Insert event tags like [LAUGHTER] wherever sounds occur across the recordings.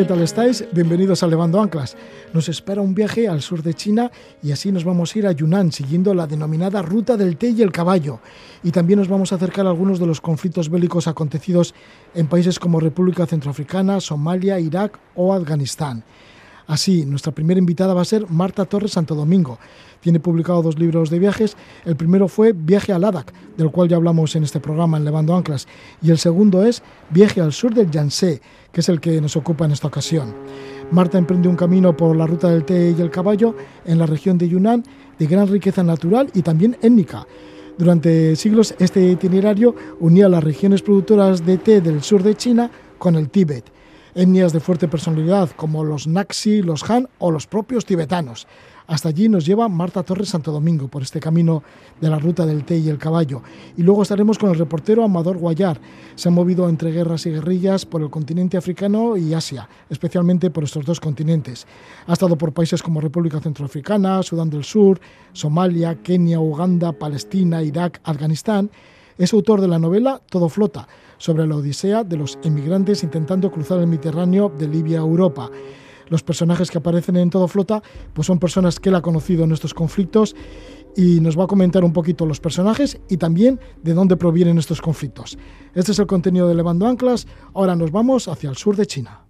¿qué tal estáis? Bienvenidos a Levando Anclas. Nos espera un viaje al sur de China y así nos vamos a ir a Yunnan siguiendo la denominada Ruta del Té y el Caballo. Y también nos vamos a acercar a algunos de los conflictos bélicos acontecidos en países como República Centroafricana, Somalia, Irak o Afganistán. Así, nuestra primera invitada va a ser Marta Torres Santo Domingo. Tiene publicado dos libros de viajes. El primero fue Viaje a Ladakh, del cual ya hablamos en este programa en Levando Anclas. Y el segundo es Viaje al sur del Yangtze, que es el que nos ocupa en esta ocasión. Marta emprende un camino por la ruta del té y el caballo en la región de Yunnan de gran riqueza natural y también étnica. Durante siglos este itinerario unía las regiones productoras de té del sur de China con el Tíbet etnias de fuerte personalidad como los Naxi, los Han o los propios tibetanos. Hasta allí nos lleva Marta Torres Santo Domingo por este camino de la ruta del té y el caballo. Y luego estaremos con el reportero Amador Guayar. Se ha movido entre guerras y guerrillas por el continente africano y Asia, especialmente por estos dos continentes. Ha estado por países como República Centroafricana, Sudán del Sur, Somalia, Kenia, Uganda, Palestina, Irak, Afganistán. Es autor de la novela Todo Flota, sobre la odisea de los emigrantes intentando cruzar el Mediterráneo de Libia a Europa. Los personajes que aparecen en Todo Flota pues son personas que él ha conocido en estos conflictos y nos va a comentar un poquito los personajes y también de dónde provienen estos conflictos. Este es el contenido de Levando Anclas. Ahora nos vamos hacia el sur de China.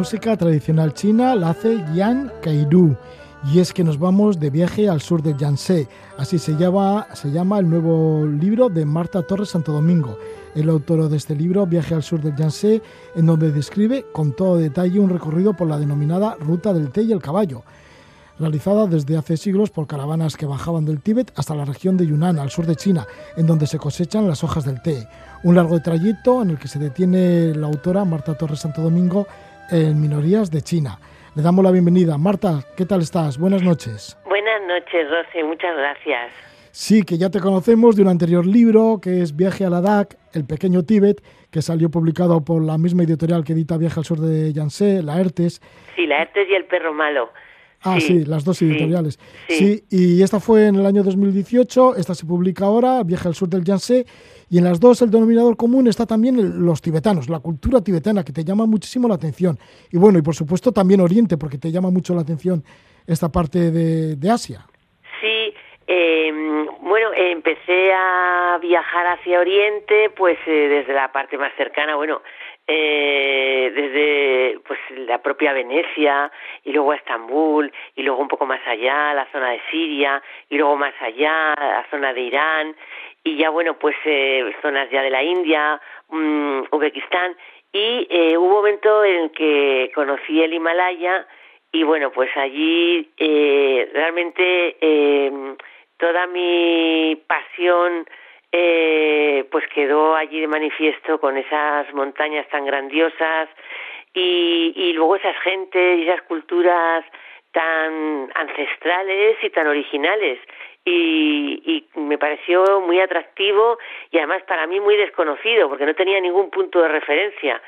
Música tradicional china, la hace Yan Kairu. Y es que nos vamos de viaje al sur de Yangtze. Así se llama, se llama el nuevo libro de Marta Torres Santo Domingo, el autor de este libro, Viaje al sur del Yangtze, en donde describe con todo detalle un recorrido por la denominada Ruta del Té y el Caballo, realizada desde hace siglos por caravanas que bajaban del Tíbet hasta la región de Yunnan, al sur de China, en donde se cosechan las hojas del té. Un largo trayecto en el que se detiene la autora Marta Torres Santo Domingo en Minorías de China. Le damos la bienvenida. Marta, ¿qué tal estás? Buenas noches. Buenas noches, Rosy. Muchas gracias. Sí, que ya te conocemos de un anterior libro que es Viaje a Ladakh, El pequeño Tíbet, que salió publicado por la misma editorial que edita Viaje al sur de Yangtze, la ERTES. Sí, la ERTES y El perro malo. Ah, sí, las dos editoriales. Sí, y esta fue en el año 2018, esta se publica ahora, Viaje al sur del Yangtze, y en las dos el denominador común está también los tibetanos, la cultura tibetana, que te llama muchísimo la atención. Y bueno, y por supuesto también Oriente, porque te llama mucho la atención esta parte de, Asia. Sí, em, bueno, empecé a viajar hacia Oriente, pues eh, desde la parte más cercana, bueno, eh, desde pues la propia Venecia y luego a Estambul y luego un poco más allá la zona de Siria y luego más allá la zona de Irán y ya bueno pues eh, zonas ya de la India um, Uzbekistán y eh, hubo un momento en que conocí el Himalaya y bueno pues allí eh, realmente eh, toda mi pasión eh, pues quedó allí de manifiesto con esas montañas tan grandiosas y, y luego esas gentes y esas culturas tan ancestrales y tan originales. Y, y, me pareció muy atractivo y además para mí muy desconocido porque no tenía ningún punto de referencia.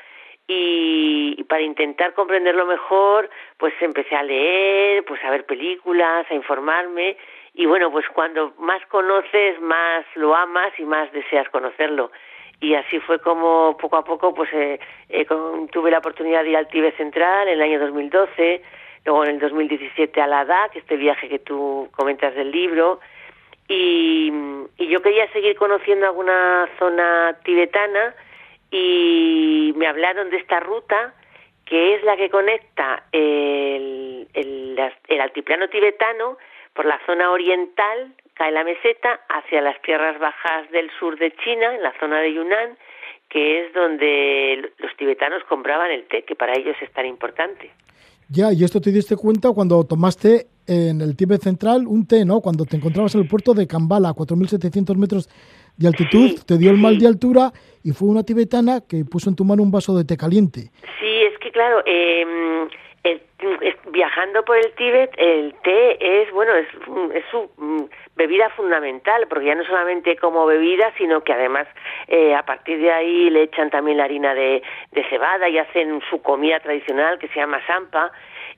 Y, y, para intentar comprenderlo mejor pues empecé a leer pues a ver películas a informarme y bueno, pues cuando más conoces, más lo amas y más deseas conocerlo. Y así fue como poco a poco pues eh, eh, tuve la oportunidad de ir al Tíbet Central en el año 2012, luego en el 2017 a la que este viaje que tú comentas del libro, y, y yo quería seguir conociendo alguna zona tibetana y me hablaron de esta ruta que es la que conecta el, el, el altiplano tibetano por la zona oriental, cae la meseta, hacia las tierras bajas del sur de China, en la zona de Yunnan, que es donde los tibetanos compraban el té, que para ellos es tan importante. Ya, y esto te diste cuenta cuando tomaste en el Tíbet central un té, ¿no? Cuando te encontrabas en el puerto de Kambala, a 4.700 metros de altitud, te dio el mal de altura y fue una tibetana que puso en tu mano un vaso de té caliente. Sí, es que claro, eh, viajando por el Tíbet, el té es, bueno, es, es su mm, bebida fundamental, porque ya no solamente como bebida, sino que además eh, a partir de ahí le echan también la harina de, de cebada y hacen su comida tradicional que se llama sampa.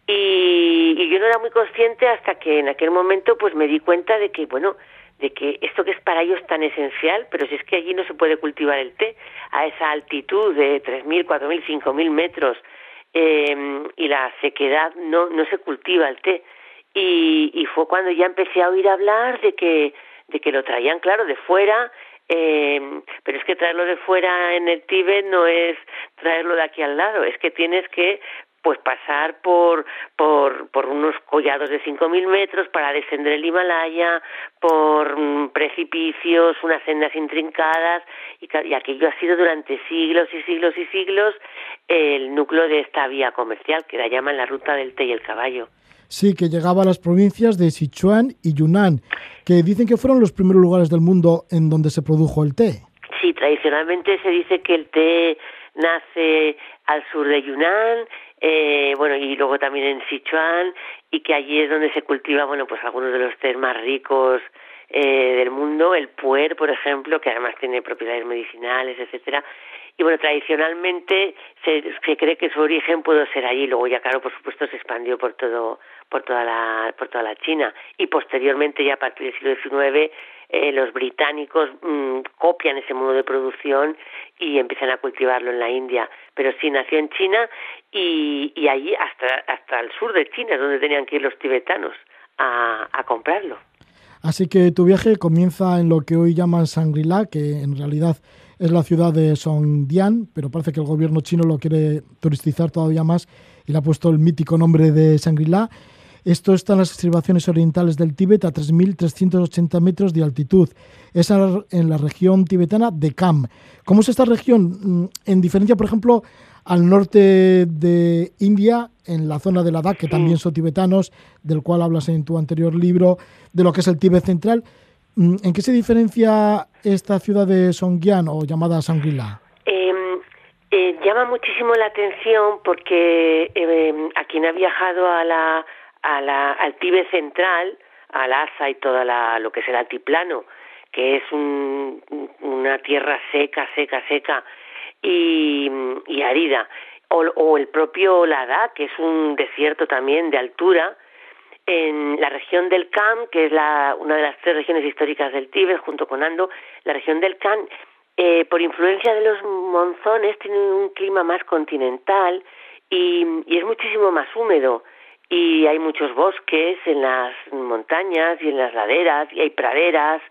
Y, y yo no era muy consciente hasta que en aquel momento pues me di cuenta de que, bueno, de que esto que es para ellos tan esencial, pero si es que allí no se puede cultivar el té a esa altitud de 3.000, 4.000, 5.000 metros, eh, y la sequedad no, no se cultiva el té. Y, y fue cuando ya empecé a oír hablar de que, de que lo traían, claro, de fuera, eh, pero es que traerlo de fuera en el Tíbet no es traerlo de aquí al lado, es que tienes que pues pasar por, por, por unos collados de 5.000 metros para descender el Himalaya, por mm, precipicios, unas sendas intrincadas, y, y, aquello ha sido durante siglos y siglos y siglos el núcleo de esta vía comercial, que la llaman la ruta del té y el caballo. Sí, que llegaba a las provincias de Sichuan y Yunnan, que dicen que fueron los primeros lugares del mundo en donde se produjo el té. Sí, tradicionalmente se dice que el té nace al sur de Yunnan, eh, bueno, y luego también en Sichuan, y que allí es donde se cultiva, bueno, pues algunos de los tés más ricos eh, del mundo, el puer, por ejemplo, que además tiene propiedades medicinales, etcétera. Y bueno, tradicionalmente se, se cree que su origen pudo ser allí, luego ya claro, por supuesto, se expandió por todo, por toda la, por toda la China, y posteriormente ya a partir del siglo XIX eh, los británicos mmm, copian ese modo de producción y empiezan a cultivarlo en la India. Pero sí nació en China y, allí hasta, hasta el sur de China, donde tenían que ir los tibetanos a, a comprarlo. Así que tu viaje comienza en lo que hoy llaman Shangri-La, que en realidad es la ciudad de Songdian, pero parece que el gobierno chino lo quiere turistizar todavía más y le ha puesto el mítico nombre de Shangri-La. Esto está en las estribaciones orientales del Tíbet a 3.380 metros de altitud. Es en la región tibetana de Kham. ¿Cómo es esta región? Mm, en diferencia, por ejemplo, al norte de India, en la zona de Ladakh, que también son tibetanos, del cual hablas en tu anterior libro, de lo que es el Tíbet central. Mm, ¿En qué se diferencia esta ciudad de Songyan o lhama Shangri-La? Em, eh, llama muchísimo la atención porque eh, a quien ha viajado a la a la, al Tíbet central, al Asa y toda lo que es el altiplano, que es un, una tierra seca, seca, seca y, y árida, o, o, el propio Ladakh, que es un desierto también de altura, en la región del Kham, que es la, una de las tres regiones históricas del Tíbet, junto con Ando, la región del Kham, eh, por influencia de los monzones, tiene un clima más continental y es muchísimo más húmedo y hay muchos bosques en las montañas y en las laderas y hay praderas.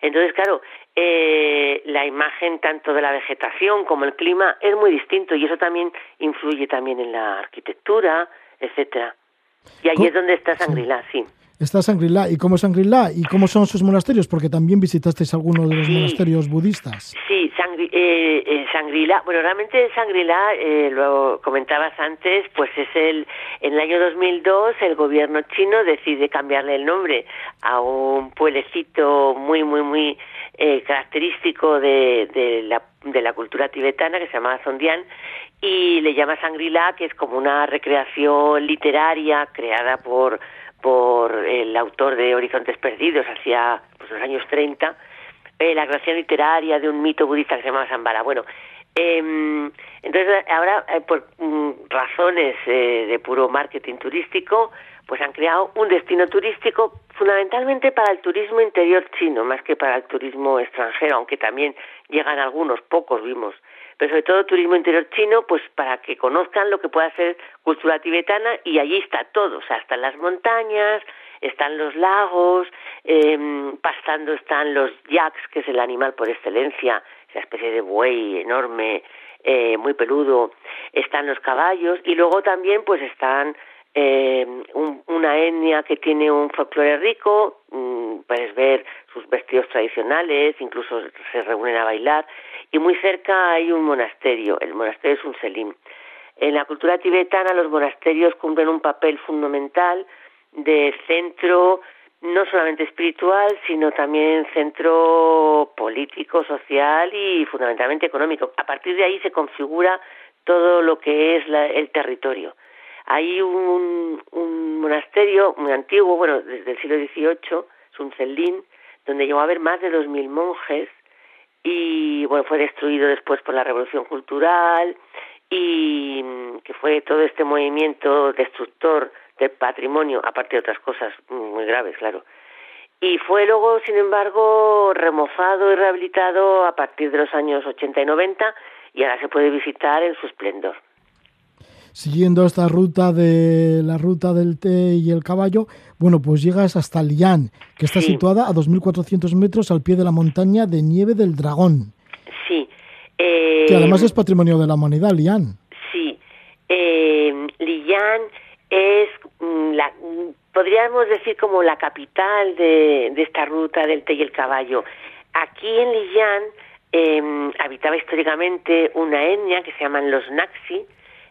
Entonces, claro, eh, la imagen tanto de la vegetación como el clima es muy distinto y eso también influye también en la arquitectura, etcétera. Y ahí es donde está Sangrila, sí. Está Sangrila. ¿Y cómo es Sangrila? ¿Y cómo son sus monasterios? Porque también visitasteis algunos de los sí, monasterios budistas. Sí, eh, eh, Sangrila. Bueno, realmente Sangrila, eh, lo comentabas antes, pues es el. En el año 2002 el gobierno chino decide cambiarle el nombre a un pueblecito muy, muy, muy eh, característico de, de, la, de la cultura tibetana que se llama Zondian y le llama Sangrila, que es como una recreación literaria creada por por el autor de Horizontes Perdidos hacia pues, los años 30, eh, la creación literaria de un mito budista que se llamaba Zambala. Bueno, Em, entonces, ahora, eh, por mm, razones eh, de puro marketing turístico, pues han creado un destino turístico fundamentalmente para el turismo interior chino, más que para el turismo extranjero, aunque también llegan algunos, pocos vimos, pero sobre todo turismo interior chino, pues para que conozcan lo que pueda ser cultura tibetana y allí está todo, o sea, están las montañas, están los lagos, eh, pastando están los yaks, que es el animal por excelencia, esa especie de buey enorme, eh, muy peludo, están los caballos y luego también pues están eh, una etnia que tiene un folclore rico, mm, puedes ver sus vestidos tradicionales, incluso se reúnen a bailar, y muy cerca hay un monasterio, el monasterio es un selim. En la cultura tibetana los monasterios cumplen un papel fundamental de centro no solamente espiritual, sino también centro político, social y fundamentalmente económico. A partir de ahí se configura todo lo que es el territorio. Hay un, un, monasterio muy antiguo, bueno, desde el siglo XVIII, Sunzelin, donde llegó a haber más de 2.000 monjes y, bueno, fue destruido después por la Revolución Cultural y que fue todo este movimiento destructor del patrimonio, aparte de otras cosas muy graves, claro. Y fue luego, sin embargo, remozado y rehabilitado a partir de los años 80 y 90 y ahora se puede visitar en su esplendor. Siguiendo esta ruta de la ruta del té y el caballo, bueno, pues llegas hasta Lian, que está situada a 2.400 metros al pie de la montaña de nieve del dragón. Sí. que además es patrimonio de la humanidad, Lian. Sí. Eh, Lian es mm, la, podríamos decir como la capital de, esta ruta del té y el caballo. Aquí en Lillán em, habitaba históricamente una etnia que se llaman los Naxi.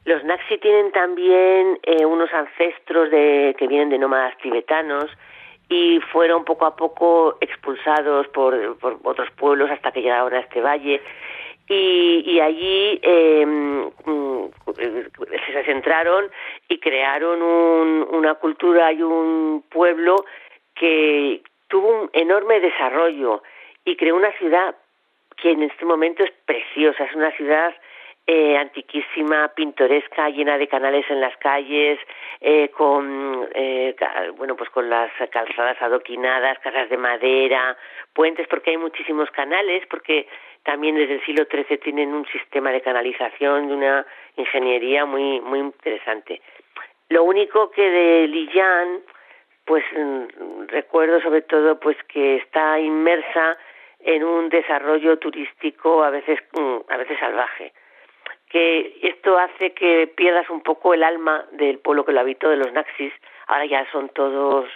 Los Naxi tienen también eh, unos ancestros de, que vienen de nómadas tibetanos y fueron poco a poco expulsados por, por otros pueblos hasta que llegaron a este valle. Y, allí em, mm, se centraron y crearon una cultura y un pueblo que tuvo un enorme desarrollo y creó una ciudad que en este momento es preciosa, es una ciudad eh, antiquísima, pintoresca, llena de canales en las calles, eh, con eh, bueno pues con las calzadas adoquinadas, casas de madera, puentes, porque hay muchísimos canales, porque también desde el siglo XIII tienen un sistema de canalización de una ingeniería muy muy interesante. Lo único que de Lillán, pues mm, recuerdo sobre todo pues que está inmersa en un desarrollo turístico a veces mm, a veces salvaje que esto hace que pierdas un poco el alma del pueblo que lo habitó, de los Naxis. Ahora ya son todos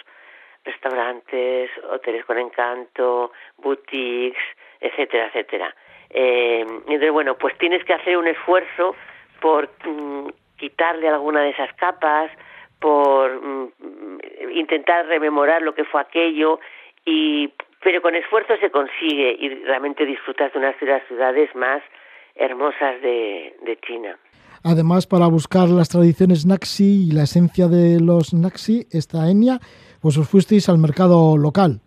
restaurantes, hoteles con encanto, boutiques, etcétera, etcétera. Eh, entonces, bueno, pues tienes que hacer un esfuerzo por mm, quitarle alguna de esas capas, por mm, intentar rememorar lo que fue aquello, y pero con esfuerzo se consigue y realmente disfrutas de unas de ciudades más hermosas de, China. Además, para buscar las tradiciones Naxi y la esencia de los Naxi, esta etnia, pues os fuisteis al mercado local.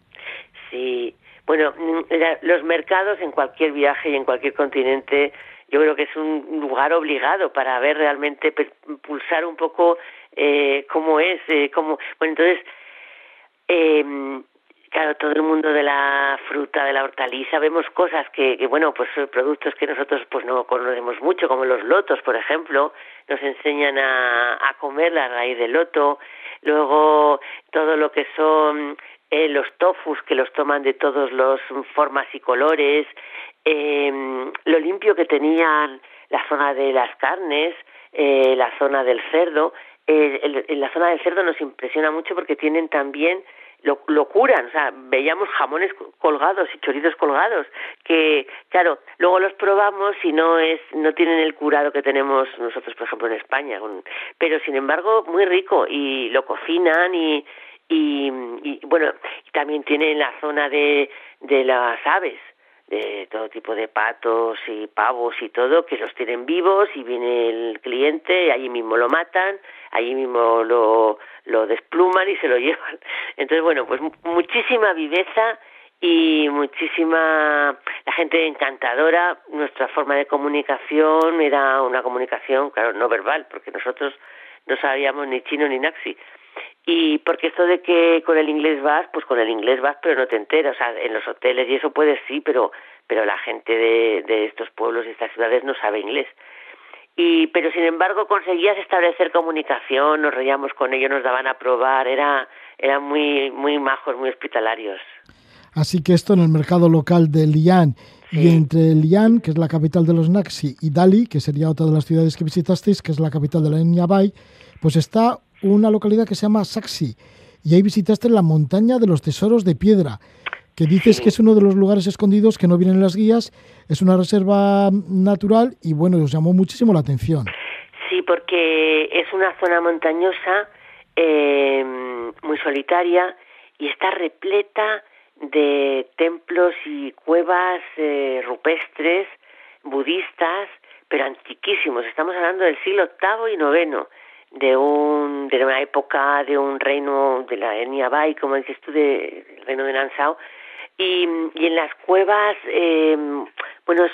Sí, bueno, mm, los mercados en cualquier viaje y en cualquier continente, yo creo que es un lugar obligado para ver realmente, pulsar un poco eh, cómo es, eh, cómo... Bueno, entonces, eh, claro, todo el mundo de la fruta, de la hortaliza, vemos cosas que, que, bueno, pues son productos que nosotros pues no conocemos mucho, como los lotos, por ejemplo, nos enseñan a, comer la raíz del loto, luego todo lo que son eh, los tofus, que los toman de todas las formas y colores, eh, lo limpio que tenían la zona de las carnes, eh, la zona del cerdo, eh, en la zona del cerdo nos impresiona mucho porque tienen también lo, lo curan, o sea, veíamos jamones colgados y chorizos colgados, que claro, luego los probamos y no es, no tienen el curado que tenemos nosotros, por ejemplo, en España, pero sin embargo muy rico y lo cocinan y, y, y bueno, también tienen la zona de, de las aves, de todo tipo de patos y pavos y todo, que los tienen vivos y viene el cliente, allí mismo lo matan, allí mismo lo, lo despluman y se lo [LAUGHS] llevan. Entonces, bueno, pues muchísima viveza y muchísima... La gente encantadora. Nuestra forma de comunicación era una comunicación, claro, no verbal, porque nosotros no sabíamos ni chino ni naxi. Y porque esto de que con el inglés vas, pues con el inglés vas, pero no te enteras. O sea, en los hoteles y eso puedes sí, pero, pero la gente de, de estos pueblos y estas ciudades no sabe inglés. Y, pero sin embargo conseguías establecer comunicación, nos reíamos con ellos, nos daban a probar, era, eran muy, muy majos, muy hospitalarios. Así que esto en el mercado local de Lian y entre Lian, que es la capital de los Naxi, y Dali, que sería otra de las ciudades que visitasteis, que es la capital de la etnia Bai, pues está una localidad que se llama Saxi. Y ahí visitaste la montaña de los tesoros de piedra, que dices que es uno de los lugares escondidos que no vienen en las guías, es una reserva natural y bueno, os llamó muchísimo la atención. Sí, porque es una zona montañosa, eh, muy solitaria y está repleta de templos y cuevas eh, rupestres budistas, pero antiquísimos. Estamos hablando del siglo VIII y IX, de un de una época de un reino de la etnia Bai, como dices tú, del reino de Nansao. Y, y en las cuevas, eh, bueno,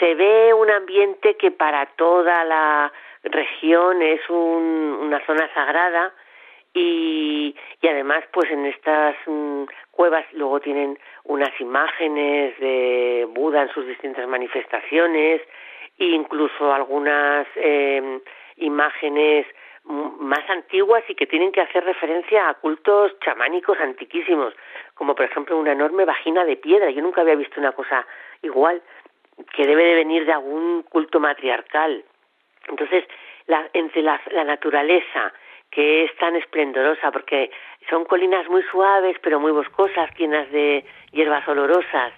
se ve un ambiente que para toda la región es un, una zona sagrada y, y además pues en estas mm, cuevas luego tienen unas imágenes de Buda en sus distintas manifestaciones e incluso algunas eh, imágenes más antiguas y que tienen que hacer referencia a cultos chamánicos antiquísimos, como por ejemplo una enorme vagina de piedra. Yo nunca había visto una cosa igual, que debe de venir de algún culto matriarcal. Entonces, la, entre la, la naturaleza, que es tan esplendorosa porque son colinas muy suaves pero muy boscosas, llenas de hierbas olorosas.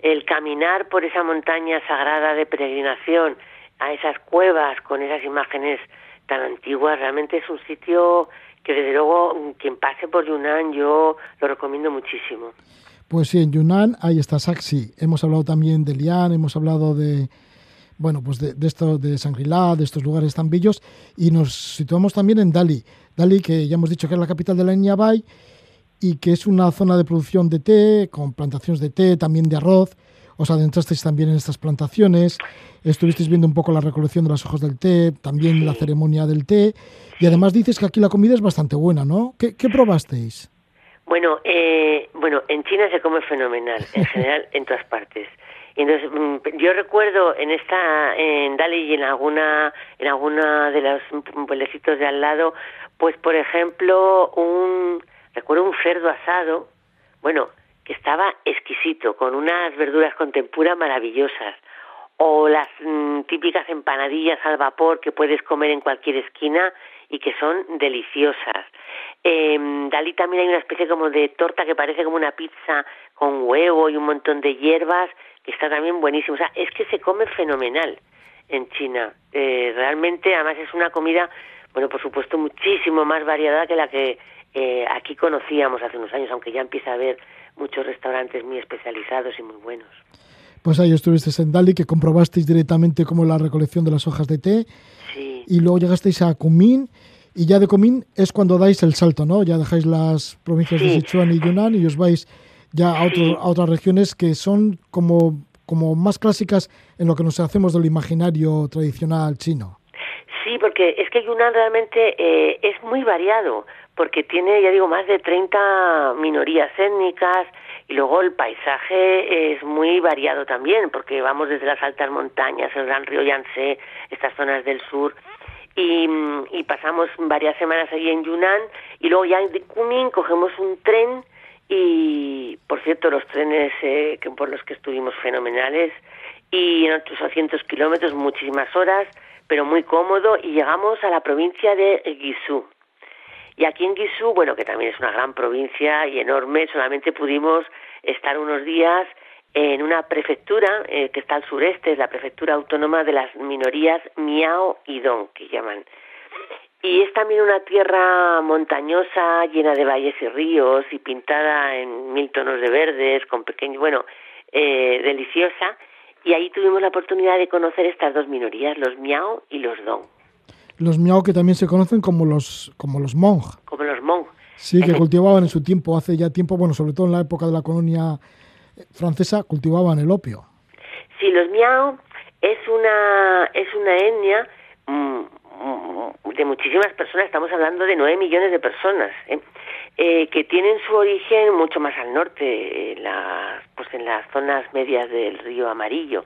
El caminar por esa montaña sagrada de peregrinación, a esas cuevas con esas imágenes tan antiguas, realmente es un sitio que desde luego quien pase por Yunnan yo lo recomiendo muchísimo. Pues sí, en Yunnan ahí está Saxi. Hemos hablado también de Lian, hemos hablado de, bueno, pues de, de de Shangri-La, de estos lugares tan bellos, y nos situamos también en Dali. Dali, que ya hemos dicho que es la capital de la etnia Bai y que es una zona de producción de té, con plantaciones de té, también de arroz. Os adentrasteis también en estas plantaciones, estuvisteis viendo un poco la recolección de las hojas del té, también la ceremonia del té, y además dices que aquí la comida es bastante buena, ¿no? ¿Qué, qué probasteis? Bueno, eh, bueno, en China se come fenomenal, en general, en todas partes. Y entonces mm, yo recuerdo en esta en Dali y en alguna en alguna de los pueblecitos de al lado pues por ejemplo un recuerdo un cerdo asado bueno estaba exquisito con unas verduras con tempura maravillosas o las mm, típicas empanadillas al vapor que puedes comer en cualquier esquina y que son deliciosas. En Dalí también hay una especie como de torta que parece como una pizza con huevo y un montón de hierbas que está también buenísimo. O sea, es que se come fenomenal en China. Eh, realmente, además es una comida, bueno, por supuesto, muchísimo más variada que la que eh, aquí conocíamos hace unos años, aunque ya empieza a haber muchos restaurantes muy especializados y muy buenos. Pues ahí estuvisteis en Dali, que comprobasteis directamente como la recolección de las hojas de té. Sí. Y luego llegasteis a Kunming, y ya de Kunming es cuando dais el salto, ¿no? Ya dejáis las provincias Sí. de Sichuan y Yunnan y os vais ya a, otro- Sí. a otras regiones que son como, como más clásicas en lo que nos hacemos del imaginario tradicional chino. Sí, porque es que Yunnan realmente eh, es muy variado, porque tiene, ya digo, más de 30 minorías étnicas y luego el paisaje es muy variado también, porque vamos desde las altas montañas, el gran río Yangtze, estas zonas del sur, y, pasamos varias semanas allí en Yunnan y luego ya en Kunming cogemos un tren y, por cierto, los trenes eh, que por los que estuvimos fenomenales y en otros 200 kilómetros, muchísimas horas, pero muy cómodo y llegamos a la provincia de Guizhou. Y aquí en Guizhou, bueno, que también es una gran provincia y enorme, solamente pudimos estar unos días en una prefectura eh, que está al sureste, es la prefectura autónoma de las minorías Miao y Dong, que llaman. Y es también una tierra montañosa, llena de valles y ríos y pintada en mil tonos de verdes, con pequeños, bueno, eh, deliciosa. Y ahí tuvimos la oportunidad de conocer estas dos minorías, los Miao y los Dong, Los miao que también se conocen como los, como los monj. como los Hmong. Sí, que cultivaban en su tiempo, hace ya tiempo, bueno, sobre todo en la época de la colonia eh, francesa, cultivaban el opio. Sí, los miao es una, es una etnia mm, mm, de muchísimas personas, estamos hablando de nueve millones de personas, ¿eh? Eh, que tienen su origen mucho más al norte, en las, pues en las zonas medias del río Amarillo,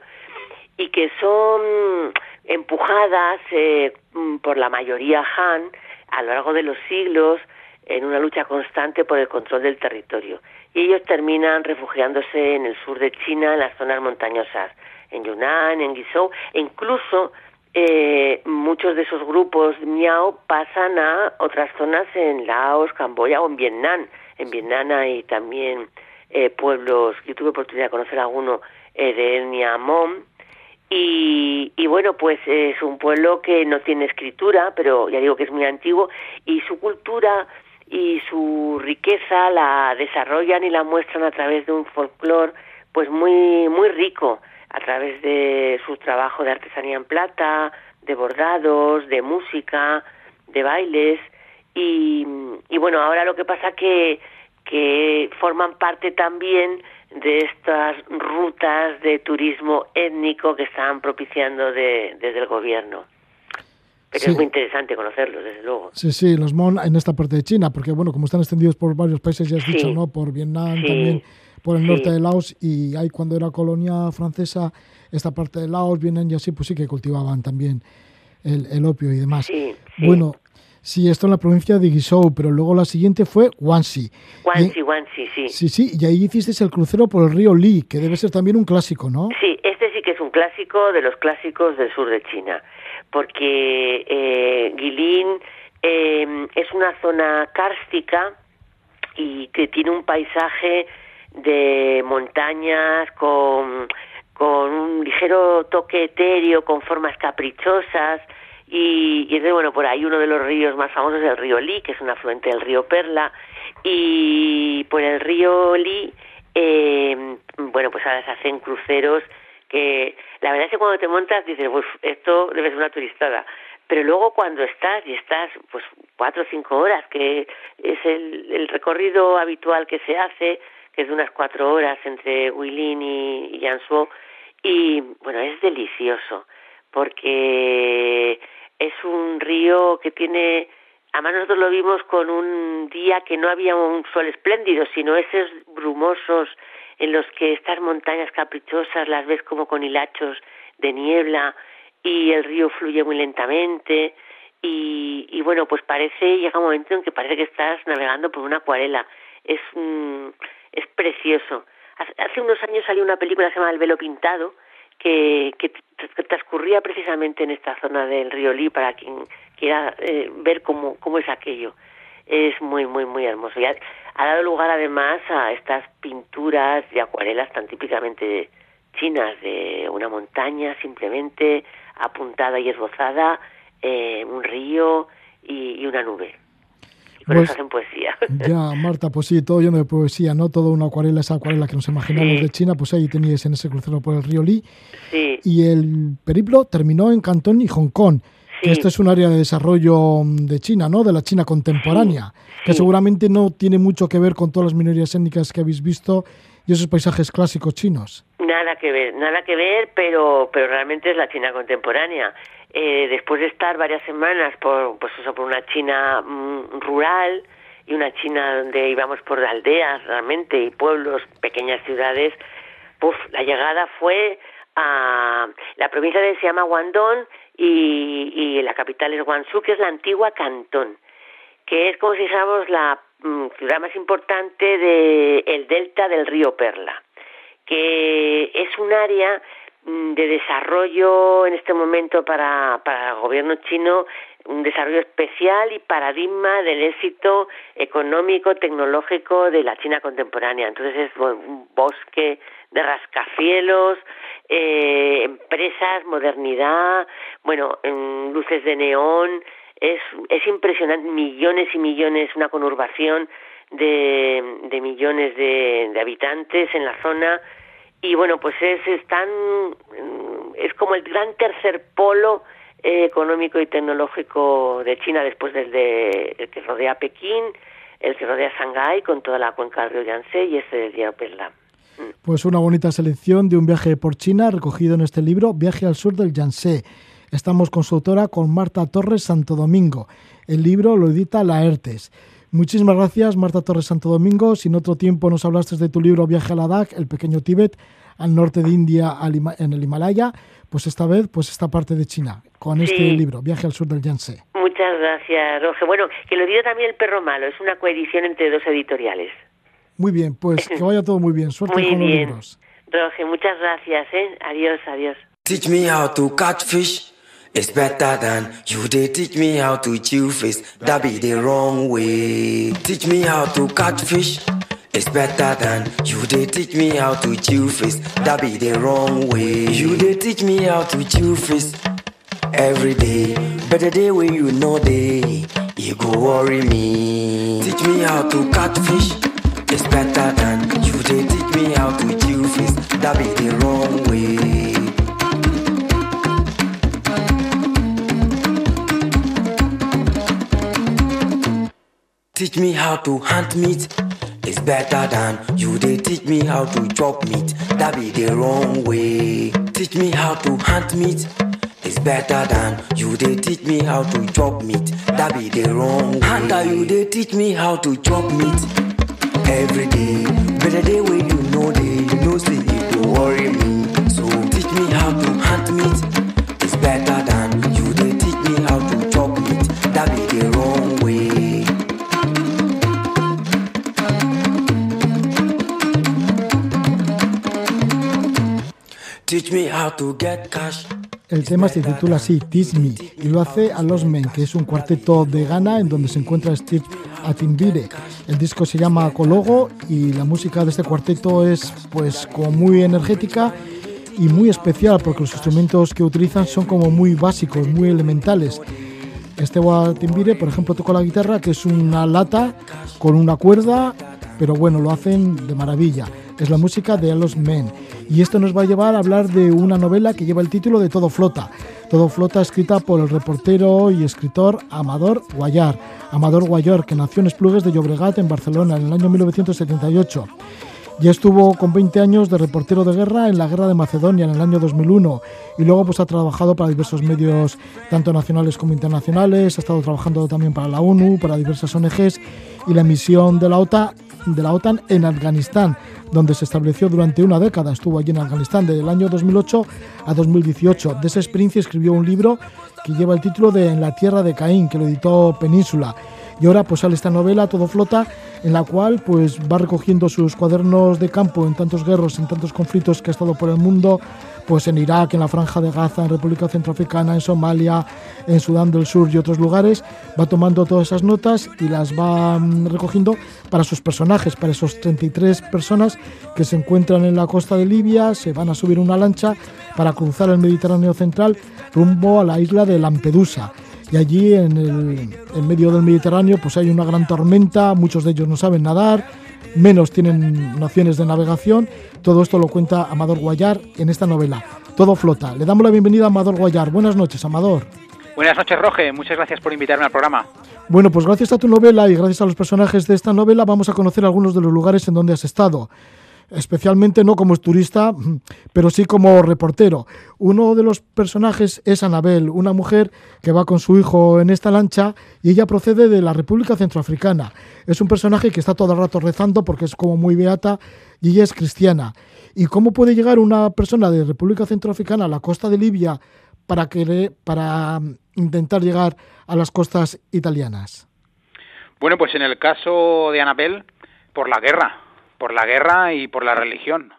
y que son empujadas eh, mm, por la mayoría Han a lo largo de los siglos en una lucha constante por el control del territorio. Y ellos terminan refugiándose en el sur de China, en las zonas montañosas, en Yunnan, en Guizhou, e incluso eh, muchos de esos grupos miao pasan a otras zonas en Laos, Camboya o en Vietnam. En Vietnam hay también eh, pueblos, yo tuve oportunidad de conocer alguno eh, de etnia Mon, y, y, bueno, pues es un pueblo que no tiene escritura, pero ya digo que es muy antiguo, y su cultura y su riqueza la desarrollan y la muestran a través de un folclore pues muy muy rico a través de su trabajo de artesanía en plata, de bordados, de música, de bailes. Y, y bueno, ahora lo que pasa que que forman parte también de estas rutas de turismo étnico que están propiciando de, desde el gobierno. Pero es muy interesante conocerlos, desde luego. Sí, sí, los Mon en esta parte de China, porque bueno, como están extendidos por varios países, ya has dicho, ¿no? Por Vietnam también por el norte de Laos y ahí cuando era colonia francesa, esta parte de Laos, vienen y así, pues sí que cultivaban también el, opio y demás. bueno, sí, esto en la provincia de Guizhou, pero luego la siguiente fue Guangxi. Guangxi, Guangxi, sí. Sí, sí, y ahí hiciste el crucero por el río Li, que debe ser también un clásico, ¿no? Sí, este sí que es un clásico de los clásicos del sur de China, porque eh, Guilin eh, es una zona kárstica y que tiene un paisaje de montañas con, con un ligero toque etéreo, con formas caprichosas, y, y bueno, por ahí uno de los ríos más famosos es el río Li, que es un afluente del río Perla, y por el río Li, eh, bueno, pues ahora se hacen cruceros que la verdad es que cuando te montas dices, pues esto debe ser una turistada, pero luego cuando estás y estás pues cuatro o cinco horas, que es el, el recorrido habitual que se hace, que es de unas cuatro horas entre Huilin y, Yanshuo, y bueno, es delicioso, porque es un río que tiene, además nosotros lo vimos con un día que no había un sol espléndido, sino esos brumosos en los que estas montañas caprichosas las ves como con hilachos de niebla y el río fluye muy lentamente y, bueno, pues parece, llega un momento en que parece que estás navegando por una acuarela. Es un, es precioso. Hace unos años salió una película que se llama El velo pintado, que, que transcurría precisamente en esta zona del río Li para quien quiera eh, ver cómo, cómo es aquello. Es muy, muy, muy hermoso. Y ha, dado lugar además a estas pinturas de acuarelas tan típicamente chinas, de una montaña simplemente apuntada y esbozada, eh, un río y una nube pues, hacen poesía. [LAUGHS] Ya, Marta, pues sí, todo lleno de poesía, ¿no? Todo una acuarela, esa acuarela que nos imaginamos de China, pues ahí teníais en ese crucero por el río Li. Sí. Y el periplo terminó en Cantón y Hong Kong. Que esto es un área de desarrollo mm, de China, ¿no? De la China contemporánea, que seguramente no tiene mucho que ver con todas las minorías étnicas que habéis visto y esos paisajes clásicos chinos. Nada que ver, nada que ver, pero, pero realmente es la China contemporánea. Eh, después de estar varias semanas por, pues eso, por una China mm, rural y una China donde íbamos por aldeas realmente y pueblos, pequeñas ciudades, pues la llegada fue a la provincia de se llama Guangdong y, y la capital es Guangzhou, que es la antigua Cantón, que es como si dijéramos la mm, ciudad más importante del el delta del río Perla, que es un área de desarrollo en este momento para, para el gobierno chino, un desarrollo especial y paradigma del éxito económico, tecnológico de la China contemporánea. Entonces es un bosque de rascacielos, eh, empresas, modernidad, bueno, en luces de neón, es, es impresionante, millones y millones, una conurbación de, de millones de habitantes en la zona, y bueno, pues es, están, es como el gran tercer polo eh, económico y tecnológico de China después del de, el que rodea Pekín, el que rodea Shanghái con toda la cuenca del río Yangtze y este del río Perla. Pues una bonita selección de un viaje por China recogido en este libro, Viaje al sur del Yangtze. Estamos con su autora, con Marta Torres Santo Domingo. El libro lo edita Laertes. Muchísimas gracias, Marta Torres Santo Domingo. Si en otro tiempo nos hablaste de tu libro Viaje a Ladakh, el pequeño Tíbet, al norte de India, en el Himalaya, pues esta vez, pues esta parte de China, con este libro, Viaje al sur del Yangtze. Muchas gracias, Roge. Bueno, que lo dio también El Perro Malo, es una coedición entre dos editoriales. Muy bien, pues que vaya todo muy bien. Suerte [LAUGHS] con los libros. Roge, muchas gracias, ¿eh? Adiós, adiós. Teach me how to catch fish. It's better than you they teach me how to chew fish. That be the wrong way. Teach me how to catch fish. It's better than you they teach me how to chew fish. That be the wrong way. You they teach me how to chew fish every day. But Better day when you know day. You go worry me. Teach me how to catch fish. It's better than you they teach me how to chew fish. That be the wrong way. Teach me how to hunt meat. It's better than you they teach me how to chop meat. That be the wrong way. Teach me how to hunt meat. It's better than you they teach me how to chop meat. That be the wrong way. Hunter, you they teach me how to chop meat every day. Better day when you know they you know say it worry me. So teach me how to hunt meat. It's better Teach me how to get cash. El tema se titula así, Teach Me, y lo hace a Los Men, que es un cuarteto de Ghana en donde se encuentra Steve Atimbire. El disco se llama Cologo y la música de este cuarteto es pues como muy energética y muy especial porque los instrumentos que utilizan son como muy básicos, muy elementales. Este Atimbire, por ejemplo, toca la guitarra, que es una lata con una cuerda, pero bueno, lo hacen de maravilla. Es la música de Los Men y esto nos va a llevar a hablar de una novela que lleva el título de Todo Flota. Todo Flota escrita por el reportero y escritor Amador Guayar. Amador Guayar, que nació en Esplugues de Llobregat, en Barcelona, en el año 1978. Ya estuvo con 20 años de reportero de guerra en la Guerra de Macedonia en el año 2001 y luego pues ha trabajado para diversos medios tanto nacionales como internacionales, ha estado trabajando también para la ONU, para diversas ONGs y la misión de la OTAN, de la OTAN en Afganistán, donde se estableció durante una década. Estuvo allí en Afganistán desde el año 2008 a 2018. De esa experiencia escribió un libro que lleva el título de En la tierra de Caín, que lo editó Península. Y ahora pues sale esta novela, Todo Flota, en la cual pues va recogiendo sus cuadernos de campo en tantos guerros, en tantos conflictos que ha estado por el mundo, pues en Irak, en la Franja de Gaza, en República Centroafricana, en Somalia, en Sudán del Sur y otros lugares, va tomando todas esas notas y las va mm, recogiendo para sus personajes, para esos 33 personas que se encuentran en la costa de Libia, se van a subir una lancha para cruzar el Mediterráneo central rumbo a la isla de Lampedusa. Y allí en el en medio del Mediterráneo pues hay una gran tormenta, muchos de ellos no saben nadar, menos tienen nociones de navegación. Todo esto lo cuenta Amador Guayar en esta novela. Todo flota. Le damos la bienvenida a Amador Guayar. Buenas noches, Amador. Buenas noches, Roge. Muchas gracias por invitarme al programa. Bueno, pues gracias a tu novela y gracias a los personajes de esta novela vamos a conocer algunos de los lugares en donde has estado especialmente no como turista, [CLEARS THROAT] pero sí como reportero. Uno de los personajes es Anabel, una mujer que va con su hijo en esta lancha y ella procede de la República Centroafricana. Es un personaje que está todo el rato rezando porque es como muy beata y ella es cristiana. ¿Y cómo puede llegar una persona de República Centroafricana a la costa de Libia para, querer, para mm, intentar llegar a las costas italianas? Bueno, pues en el caso de Anabel, por la guerra, por la guerra y por la religión,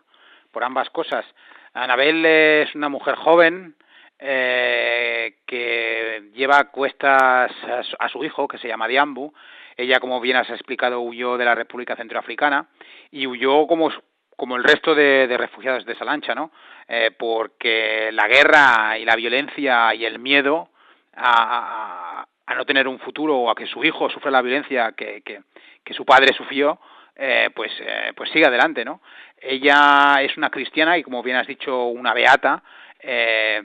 por ambas cosas. Anabel es una mujer joven eh, que lleva a cuestas a su, hijo, que se llama Diambu. Ella, como bien has explicado, huyó de la República Centroafricana y huyó como, como el resto de, refugiados de esa lancha, ¿no? Eh, porque la guerra y la violencia y el miedo a, a, no tener un futuro o a que su hijo sufra la violencia que, que su padre sufrió, eh, pues, eh, pues sigue adelante, ¿no? Ella es una cristiana y, como bien has dicho, una beata, eh,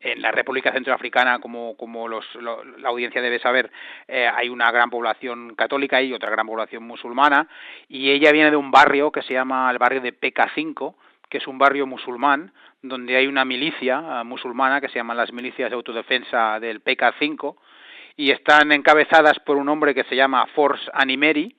en la República Centroafricana, como, como los, la audiencia debe saber, eh, hay una gran población católica y otra gran población musulmana, y ella viene de un barrio que se llama el barrio de PK5, que es un barrio musulmán, donde hay una milicia eh, musulmana que se llaman las milicias de autodefensa del PK5, y están encabezadas por un hombre que se llama Force Animeri,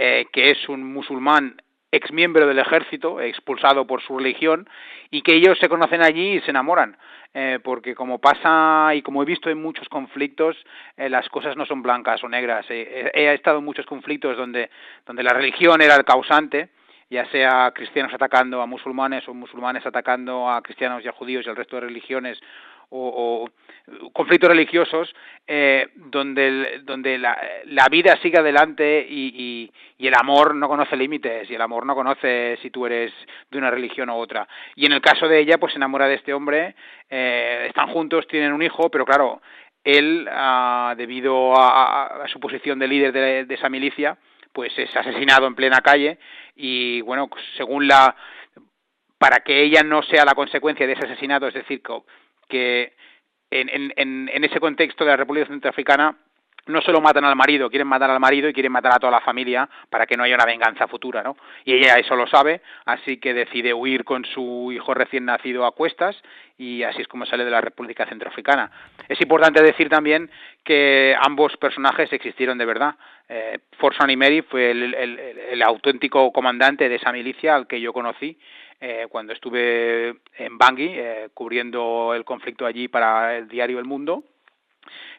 eh, que es un musulmán ex miembro del ejército, expulsado por su religión, y que ellos se conocen allí y se enamoran. Eh, porque como pasa y como he visto en muchos conflictos, eh, las cosas no son blancas o negras. Eh, he estado en muchos conflictos donde, donde la religión era el causante, ya sea cristianos atacando a musulmanes o musulmanes atacando a cristianos y a judíos y al resto de religiones, o, conflictos religiosos eh, donde, donde la, la, vida sigue adelante y, y, el amor no conoce límites y el amor no conoce si tú eres de una religión u otra. Y en el caso de ella, pues se enamora de este hombre, eh, están juntos, tienen un hijo, pero claro, él, ah, debido a, su posición de líder de, de esa milicia, pues es asesinado en plena calle y bueno, según la para que ella no sea la consecuencia de ese asesinato, es decir, que en, en, en ese contexto de la República Centroafricana no solo matan al marido, quieren matar al marido y quieren matar a toda la familia para que no haya una venganza futura, ¿no? Y ella eso lo sabe, así que decide huir con su hijo recién nacido a cuestas y así es como sale de la República Centroafricana. Es importante decir también que ambos personajes existieron de verdad. Eh, Forson fue el, el, el auténtico comandante de esa milicia al que yo conocí eh, cuando estuve en Bangui, eh, cubriendo el conflicto allí para el diario El Mundo.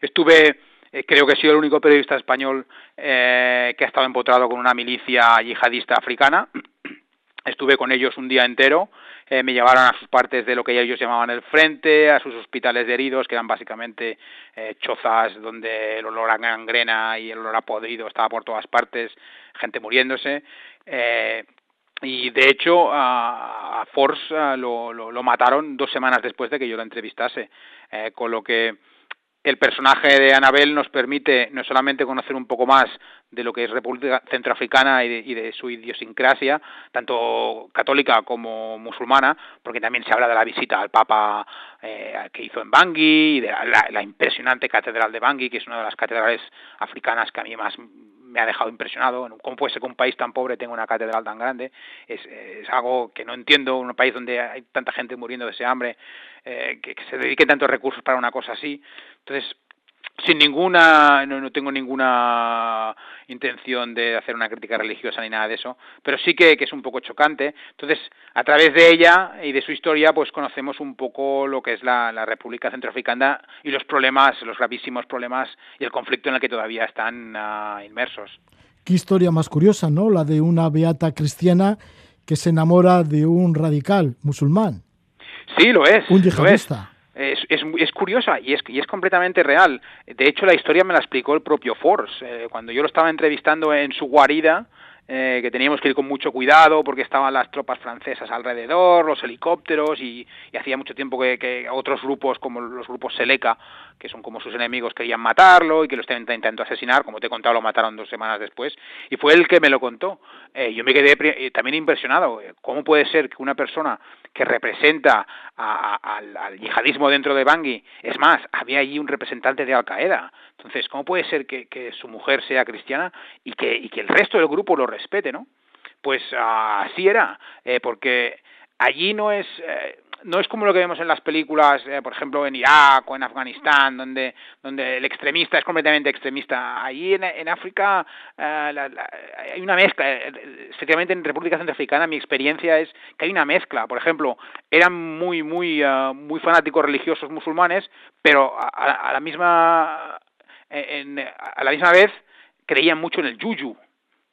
Estuve, eh, creo que he sido el único periodista español eh, que ha estado empotrado con una milicia yihadista africana. [CLEARS THROAT] Estuve con ellos un día entero, eh, me llevaron a sus partes de lo que ellos llamaban el frente, a sus hospitales de heridos, que eran básicamente eh, chozas donde el olor a gangrena y el olor a podrido estaba por todas partes, gente muriéndose. Y de hecho a, a Force lo, lo, lo, mataron dos semanas después de que yo lo entrevistase, eh, con lo que el personaje de Anabel nos permite no solamente conocer un poco más de lo que es República Centroafricana y de, y de, su idiosincrasia, tanto católica como musulmana, porque también se habla de la visita al Papa eh, que hizo en Bangui y de la, la, impresionante catedral de Bangui, que es una de las catedrales africanas que a mí más me ha dejado impresionado. ¿Cómo puede ser que un país tan pobre tenga una catedral tan grande? Es, es algo que no entiendo. Un país donde hay tanta gente muriendo de ese hambre, eh, que, que se dedique tantos recursos para una cosa así. Entonces, sin ninguna no, no, tengo ninguna intención de hacer una crítica religiosa ni nada de eso pero sí que, que, es un poco chocante. Entonces a través de ella y de su historia pues conocemos un poco lo que es la, la República Centroafricana y los problemas los gravísimos problemas y el conflicto en el que todavía están uh, inmersos. Qué historia más curiosa no la de una beata cristiana que se enamora de un radical musulmán. Sí lo es un yihadista es, es, es, curiosa y es, y es completamente real. De hecho, la historia me la explicó el propio Force. Eh, cuando yo lo estaba entrevistando en su guarida, eh, que teníamos que ir con mucho cuidado porque estaban las tropas francesas alrededor, los helicópteros y, hacía mucho tiempo que, otros grupos como los grupos Seleca, que son como sus enemigos, querían matarlo y que lo estaban intentando asesinar, como te he contado, lo mataron dos semanas después y fue él que me lo contó. Eh, yo me quedé eh, también impresionado. ¿Cómo puede ser que una persona que representa a, al, yihadismo dentro de Bangui, es más, había allí un representante de Al Qaeda. Entonces, ¿cómo puede ser que, su mujer sea cristiana y que, y que el resto del grupo lo respete, no? Pues uh, así era, eh, porque allí no es eh, no es como lo que vemos en las películas, eh, por ejemplo, en Irak o en Afganistán, donde, donde el extremista es completamente extremista. Allí en, en África hay una mezcla, especialmente en República Centroafricana, mi experiencia es que hay una mezcla. Por ejemplo, eran muy, muy, uh, muy fanáticos religiosos musulmanes, pero a, a la misma, en, a la misma vez creían mucho en el yuyu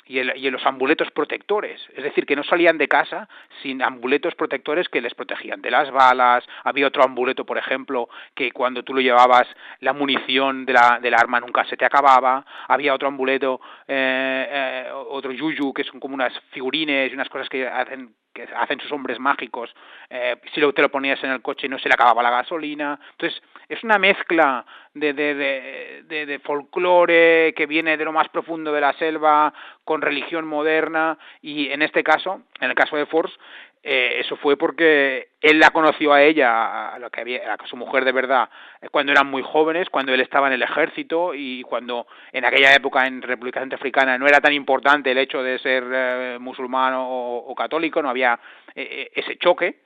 y, el, y los amuletos protectores, es decir, que no salían de casa sin amuletos protectores que les protegían de las balas, había otro amuleto, por ejemplo, que cuando tú lo llevabas la munición de la, del arma nunca se te acababa, había otro amuleto, eh, eh, otro yuyu, que son como unas figurines y unas cosas que hacen que hacen sus hombres mágicos, eh, si lo, te lo ponías en el coche no se le acababa la gasolina. Entonces, es una mezcla de, de, de, de, de folclore que viene de lo más profundo de la selva con religión moderna y en este caso, en el caso de Force, eh, eso fue porque él la conoció a ella, a, lo que había, a su mujer de verdad, eh, cuando eran muy jóvenes, cuando él estaba en el ejército y cuando en aquella época en República Centroafricana no era tan importante el hecho de ser eh, musulmán o, católico, no había ese choque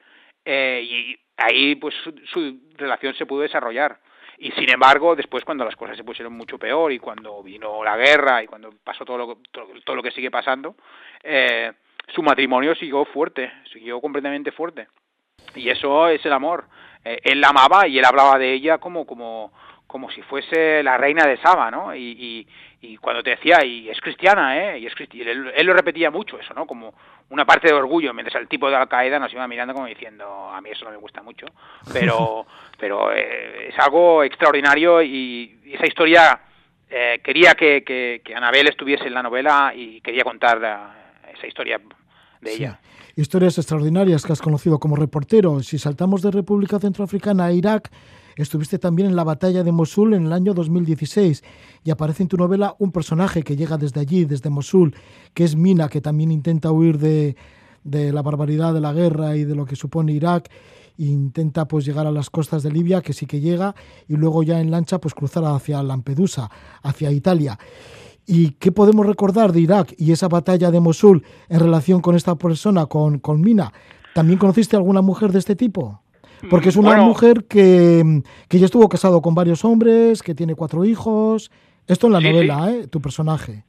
y ahí pues su, relación se pudo desarrollar. Y sin embargo, después cuando las cosas se pusieron mucho peor y cuando vino la guerra y cuando pasó todo lo, todo, lo que sigue pasando, eh, su matrimonio siguió fuerte, siguió completamente fuerte. Y eso es el amor. Eh, él la amaba y él hablaba de ella como, como, como si fuese la reina de Saba, ¿no? Y, y, cuando te decía, y es cristiana, ¿eh? Y es él, él, lo repetía mucho eso, ¿no? Como una parte de orgullo, mientras el tipo de Al-Qaeda nos iba mirando como diciendo, a mí eso no me gusta mucho, pero, [LAUGHS] pero eh, es algo extraordinario y, esa historia eh, quería que, que, que, Anabel estuviese en la novela y quería contar esa historia Historias extraordinarias que has conocido como reportero. Si saltamos de República Centroafricana a Irak, estuviste también en la batalla de Mosul en el año 2016 y aparece en tu novela un personaje que llega desde allí, desde Mosul, que es Mina, que también intenta huir de, de la barbaridad de la guerra y de lo que supone Irak intenta pues llegar a las costas de Libia, que sí que llega, y luego ya en lancha pues cruzar hacia Lampedusa, hacia Italia. ¿Y qué podemos recordar de Irak y esa batalla de Mosul en relación con esta persona, con, con Mina? ¿También conociste alguna mujer de este tipo? Porque es una mujer que, que, ya estuvo casado con varios hombres, que tiene cuatro hijos. Esto en la novela, ¿eh? Tu personaje.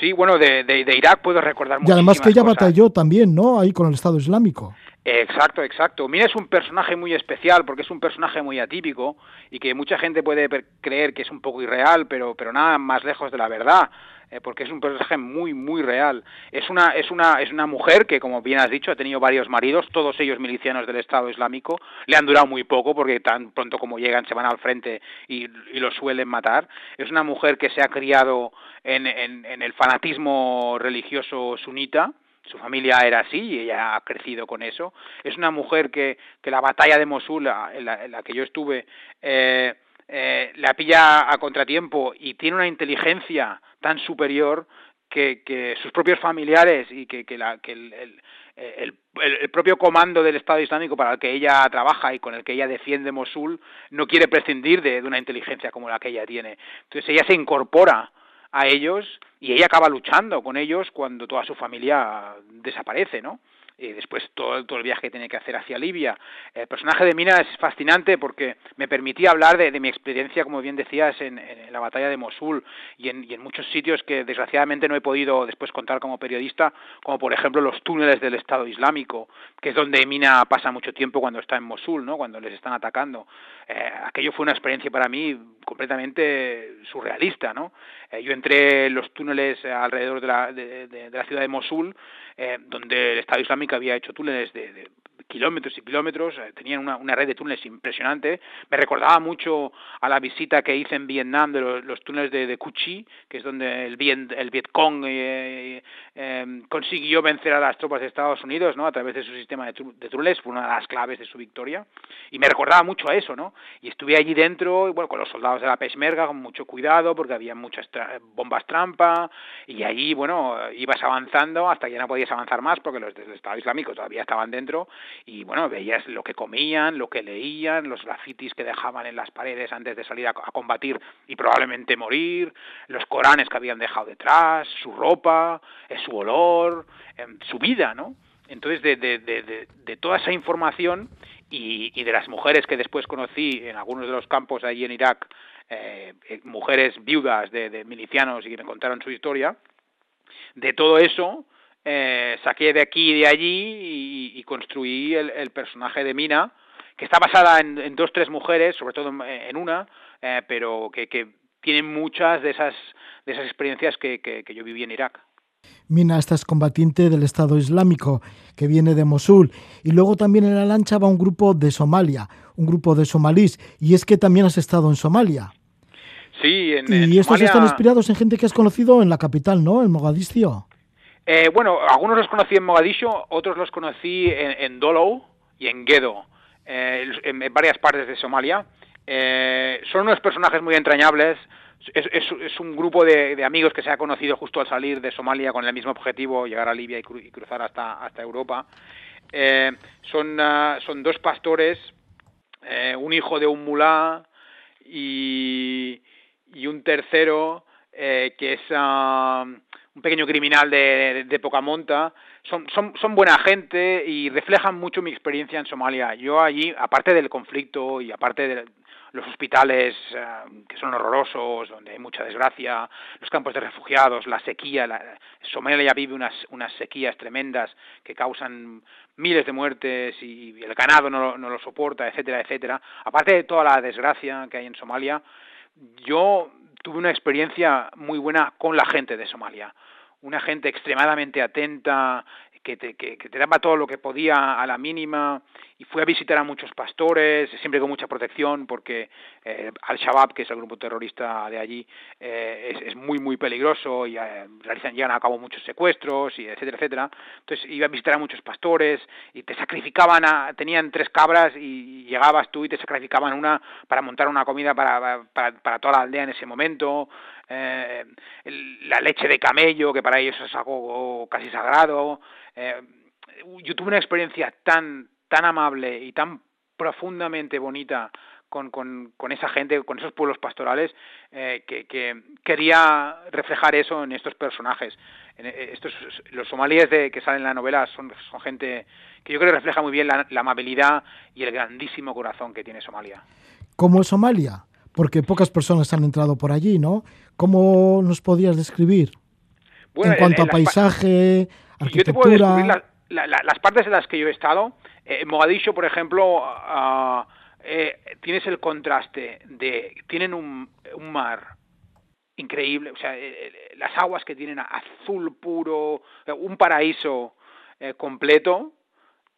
Sí, bueno, de, de, Irak puedo recordar Y además que ella batalló también, ¿no? Ahí con el Estado Islámico. Exacto, exacto. Mira, es un personaje muy especial porque es un personaje muy atípico y que mucha gente puede creer que es un poco irreal, pero, pero nada más lejos de la verdad. Eh, porque es un personaje muy muy real. Es una es una es una mujer que como bien has dicho ha tenido varios maridos, todos ellos milicianos del Estado Islámico, le han durado muy poco porque tan pronto como llegan se van al frente y, y lo suelen matar. Es una mujer que se ha criado en el fanatismo religioso sunita, su familia era así y ella ha crecido con eso. Es una mujer que, que la batalla de Mosul, en la, la que yo estuve, eh, eh, la pilla a contratiempo y tiene una inteligencia tan superior que, que sus propios familiares y que, que, la, que el, el, el, el, propio comando del Estado Islámico para el que ella trabaja y con el que ella defiende Mosul no quiere prescindir de, de una inteligencia como la que ella tiene. Entonces ella se incorpora a ellos y ella acaba luchando con ellos cuando toda su familia desaparece, ¿no? Después todo, todo, el viaje que tiene que hacer hacia Libia. El personaje de Mina es fascinante porque me permitía hablar de, de mi experiencia, como bien decías, en, en, la batalla de Mosul y en, y en muchos sitios que desgraciadamente no he podido después contar como periodista, como por ejemplo los túneles del Estado Islámico, que es donde Mina pasa mucho tiempo cuando está en Mosul, ¿no? cuando les están atacando. Eh, aquello fue una experiencia para mí completamente surrealista. ¿no? Eh, yo entré en los túneles alrededor de la, de, de la ciudad de Mosul, eh, donde el Estado Islámico había hecho túneles de, de kilómetros y kilómetros, eh, tenían una, una, red de túneles impresionante. Me recordaba mucho a la visita que hice en Vietnam de los, túneles de, de Cuchi, que es donde el, Viet, el Vietcong eh, eh, consiguió vencer a las tropas de Estados Unidos ¿no? a través de su sistema de, de, túneles, fue una de las claves de su victoria. Y me recordaba mucho a eso, ¿no? Y estuve allí dentro, bueno, con los soldados de la Peshmerga, con mucho cuidado, porque había muchas tra bombas trampa, y allí, bueno, ibas avanzando hasta que ya no podías avanzar más, porque los del Estado Islámico todavía estaban dentro, y bueno, veías lo que comían, lo que leían, los grafitis que dejaban en las paredes antes de salir a, combatir y probablemente morir, los coranes que habían dejado detrás, su ropa, eh, su olor, eh, su vida, ¿no? Entonces, de, de, de, de, toda esa información y, y de las mujeres que después conocí en algunos de los campos allí en Irak, eh, mujeres viudas de milicianos y que me contaron su historia, de todo eso, eh, saqué de aquí y de allí y, y construí el, el, personaje de Mina, que está basada en, en dos, tres mujeres, sobre todo en, en una, eh, pero que, que tienen muchas de esas, de esas experiencias que, que, que yo viví en Irak. Mina, esta es combatiente del Estado Islámico que viene de Mosul. Y luego también en la lancha va un grupo de Somalia, un grupo de somalíes. Y es que también has estado en Somalia. Sí, en, y en estos Somalia... están inspirados en gente que has conocido en la capital, ¿no? En Mogadiscio. Eh, bueno, algunos los conocí en Mogadiscio, otros los conocí en, en Dolo y en Gedo, eh, en, varias partes de Somalia. Eh, son unos personajes muy entrañables, es, un grupo de, amigos que se ha conocido justo al salir de Somalia con el mismo objetivo, llegar a Libia y, cruzar hasta, hasta Europa. Eh, son, ah, son dos pastores, eh, un hijo de un mulá y, y un tercero eh, que es ah, un pequeño criminal de, de, poca monta. Son, son, buena gente y reflejan mucho mi experiencia en Somalia. Yo allí, aparte del conflicto y aparte de, los hospitales eh, que son horrorosos, donde hay mucha desgracia, los campos de refugiados, la sequía, la, Somalia vive unas, unas sequías tremendas que causan miles de muertes y el ganado no, no lo soporta, etcétera, etcétera. Aparte de toda la desgracia que hay en Somalia, yo tuve una experiencia muy buena con la gente de Somalia. Una gente extremadamente atenta, que te, que, te daba todo lo que podía a la mínima y fui a visitar a muchos pastores, siempre con mucha protección porque eh, Al-Shabaab, que es el grupo terrorista de allí, eh, es, es, muy, muy peligroso y eh, realizan, llegan a cabo muchos secuestros, y etcétera, etcétera. Entonces iba a visitar a muchos pastores y te sacrificaban, a, tenían tres cabras y llegabas tú y te sacrificaban una para montar una comida para, para, para toda la aldea en ese momento. Eh, la leche de camello, que para ellos es algo casi sagrado, eh, yo tuve una experiencia tan, tan amable y tan profundamente bonita con, con, con esa gente, con esos pueblos pastorales, eh, que, que, quería reflejar eso en estos personajes. En eh, estos, los somalíes de, que salen en la novela son, son gente que yo creo que refleja muy bien la, la amabilidad y el grandísimo corazón que tiene Somalia. ¿Cómo es Somalia? Porque pocas personas han entrado por allí, ¿no? ¿Cómo nos podías describir? en cuanto a paisaje, yo te puedo descubrir las partes en las que yo he estado. Eh, en Mogadiscio, por ejemplo, uh, eh, tienes el contraste de... Tienen un, un mar increíble, o sea, eh, las aguas que tienen azul puro, un paraíso completo,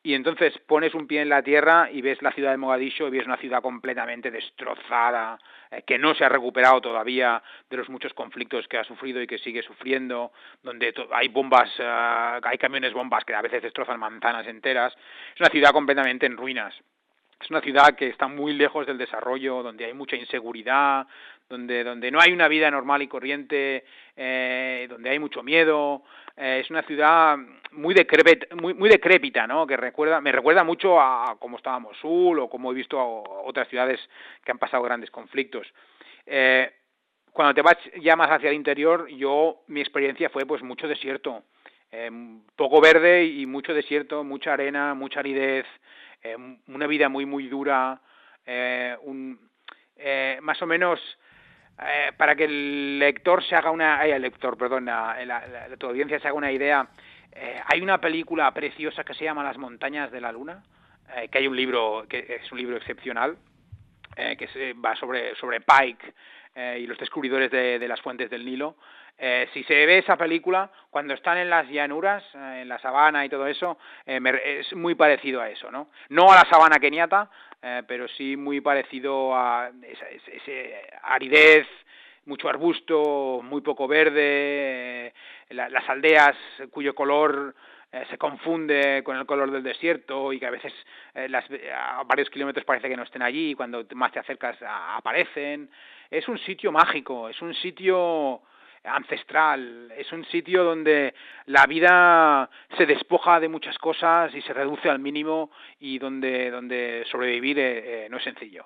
y entonces pones un pie en la tierra y ves la ciudad de Mogadiscio y ves una ciudad completamente destrozada, eh, que no se ha recuperado todavía de los muchos conflictos que ha sufrido y que sigue sufriendo, donde hay bombas, eh, hay camiones bombas que a veces destrozan manzanas enteras. Es una ciudad completamente en ruinas. Es una ciudad que está muy lejos del desarrollo, donde hay mucha inseguridad, donde, donde no hay una vida normal y corriente, eh, donde hay mucho miedo. Eh, es una ciudad muy decrépita, muy, muy decrépita, ¿no? Que recuerda, me recuerda mucho a cómo estaba Mosul o como he visto a otras ciudades que han pasado grandes conflictos. Eh, cuando te vas ya más hacia el interior, yo mi experiencia fue pues mucho desierto, eh, poco verde y mucho desierto, mucha arena, mucha aridez, eh, una vida muy muy dura, un, más o menos eh, para que el lector se haga una, lector, perdón, la, tu audiencia se haga una idea, eh, hay una película preciosa que se llama Las montañas de la luna, eh, que hay un libro que es un libro excepcional, que se va sobre sobre Pike y los descubridores de, de las fuentes del Nilo. Eh, si se ve esa película, cuando están en las llanuras, en la sabana y todo eso, eh, es muy parecido a eso, ¿no? No a la sabana keniata, eh, pero sí muy parecido a esa, esa, esa aridez, mucho arbusto, muy poco verde, eh, la, las aldeas cuyo color eh, se confunde con el color del desierto y que a veces eh, las, a varios kilómetros parece que no estén allí y cuando más te acercas a, aparecen. Es un sitio mágico, es un sitio ancestral, es un sitio donde la vida se despoja de muchas cosas y se reduce al mínimo y donde, donde sobrevivir eh, eh, no es sencillo.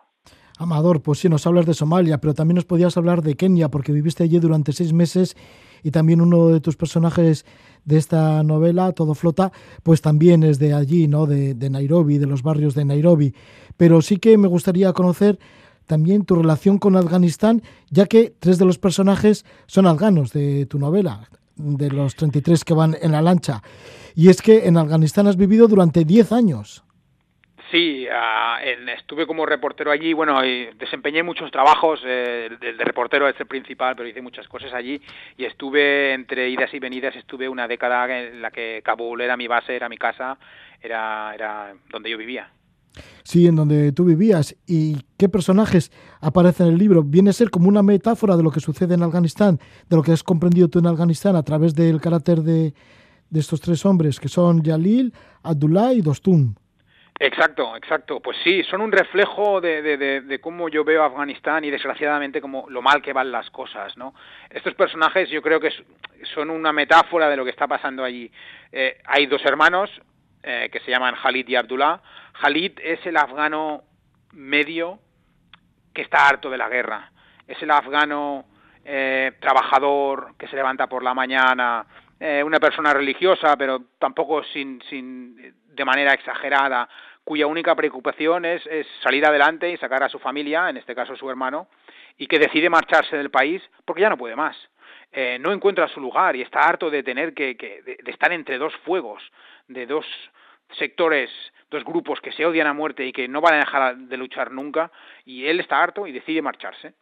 Amador, pues sí, nos hablas de Somalia, pero también nos podías hablar de Kenia, porque viviste allí durante seis meses y también uno de tus personajes de esta novela, Todo Flota, pues también es de allí, ¿no? De, de Nairobi, de los barrios de Nairobi. Pero sí que me gustaría conocer también tu relación con Afganistán, ya que tres de los personajes son afganos de tu novela, de los 33 que van en la lancha. Y es que en Afganistán has vivido durante 10 años. Sí, en, estuve como reportero allí, bueno, desempeñé muchos trabajos, eh, de, de, reportero es el principal, pero hice muchas cosas allí y estuve entre idas y venidas, estuve una década en la que Kabul era mi base, era mi casa, era, era donde yo vivía. Sí, en donde tú vivías. ¿Y qué personajes aparecen en el libro? Viene a ser como una metáfora de lo que sucede en Afganistán, de lo que has comprendido tú en Afganistán a través del carácter de, de estos tres hombres, que son Yalil, Abdullah y Dostum. Exacto, exacto. Pues sí, son un reflejo de, de, cómo yo veo Afganistán y desgraciadamente como lo mal que van las cosas, ¿no? Estos personajes yo creo que son una metáfora de lo que está pasando allí. Eh, hay dos hermanos eh, que se llaman Khalid y Abdullah. Khalid es el afgano medio que está harto de la guerra. Es el afgano eh, trabajador que se levanta por la mañana, eh, una persona religiosa, pero tampoco sin, sin, de manera exagerada, cuya única preocupación es, es salir adelante y sacar a su familia, en este caso su hermano, y que decide marcharse del país porque ya no puede más. Eh, no encuentra su lugar y está harto de tener que, que de, de, estar entre dos fuegos, de dos sectores, dos grupos que se odian a muerte y que no van a dejar de luchar nunca, y él está harto y decide marcharse.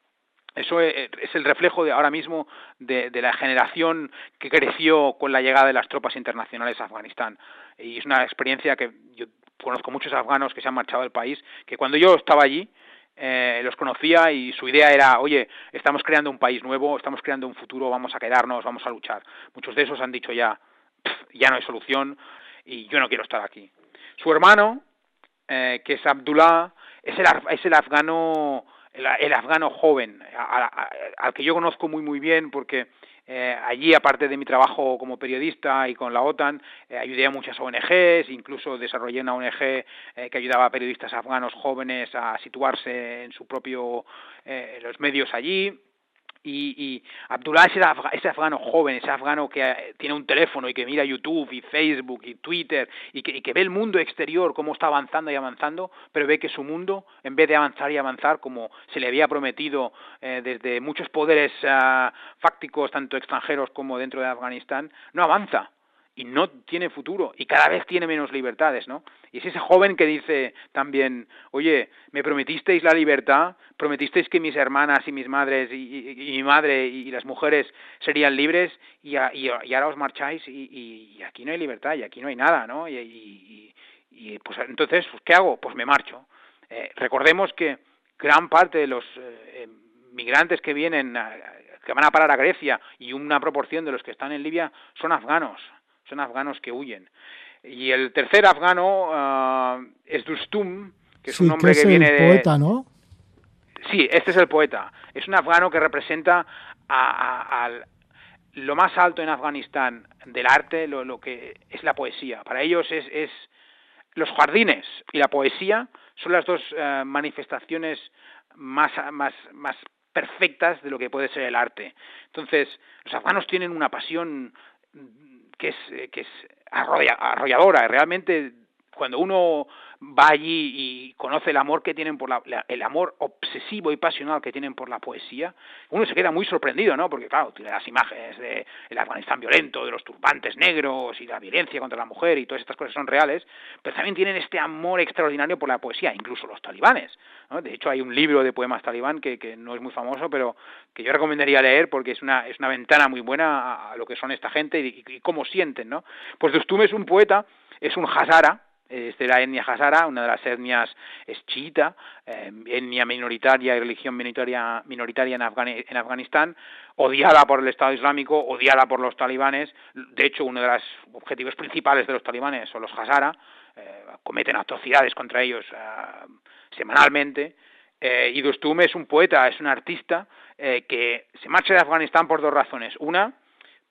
Eso es el reflejo de ahora mismo de, de, la generación que creció con la llegada de las tropas internacionales a Afganistán. Y es una experiencia que yo conozco muchos afganos que se han marchado del país, que cuando yo estaba allí, eh, los conocía y su idea era, oye, estamos creando un país nuevo, estamos creando un futuro, vamos a quedarnos, vamos a luchar. Muchos de esos han dicho ya, ya no hay solución y yo no quiero estar aquí. Su hermano, eh, que es Abdullah, es el, es el afgano el, afgano joven, al, al, que yo conozco muy muy bien porque eh, allí, aparte de mi trabajo como periodista y con la OTAN, eh, ayudé a muchas ONGs, incluso desarrollé una ONG eh, que ayudaba a periodistas afganos jóvenes a situarse en su propio, eh, los medios allí y, y Abdullah es ese afgano joven, ese afgano que eh, tiene un teléfono y que mira YouTube y Facebook y Twitter y que, y que ve el mundo exterior cómo está avanzando y avanzando, pero ve que su mundo, en vez de avanzar y avanzar como se le había prometido eh, desde muchos poderes uh, fácticos, tanto extranjeros como dentro de Afganistán, no avanza y no tiene futuro y cada vez tiene menos libertades, ¿no? Y es ese joven que dice también, oye, me prometisteis la libertad, prometisteis que mis hermanas y mis madres y, mi madre y, las mujeres serían libres y, a, ahora os marcháis y, aquí no hay libertad y aquí no hay nada, ¿no? Y, pues entonces, ¿qué hago? Pues me marcho. Eh, recordemos que gran parte de los eh, migrantes que vienen, que van a parar a Grecia y una proporción de los que están en Libia son afganos son afganos que huyen. Y el tercer afgano uh, es Dustum, que es sí, un hombre que, es que viene el poeta, ¿no? Sí, este es el poeta. Es un afgano que representa a, a, a lo más alto en Afganistán del arte, lo, lo, que es la poesía. Para ellos es, es los jardines y la poesía son las dos uh, manifestaciones más, más, más perfectas de lo que puede ser el arte. Entonces, los afganos tienen una pasión que es, eh, que es arrolladora. Realmente, cuando uno va allí y conoce el amor que tienen por la, la, el amor obsesivo y pasional que tienen por la poesía, uno se queda muy sorprendido, ¿no? Porque claro, tiene las imágenes de el Afganistán violento, de los turbantes negros y la violencia contra la mujer y todas estas cosas son reales, pero también tienen este amor extraordinario por la poesía, incluso los talibanes. ¿no? De hecho, hay un libro de poemas talibán que, que no es muy famoso, pero que yo recomendaría leer porque es una, es una ventana muy buena a, lo que son esta gente y cómo sienten, ¿no? Pues Dostum es un poeta, es un hazara, es de la etnia hazara, una de las etnias es chiita, eh, etnia minoritaria y religión minoritaria, minoritaria en, Afgan en, Afganistán, odiada por el Estado Islámico, odiada por los talibanes. De hecho, uno de los objetivos principales de los talibanes son los hazara, eh, cometen atrocidades contra ellos eh, semanalmente. Eh, y Dostum es un poeta, es un artista eh, que se marcha de Afganistán por dos razones. Una,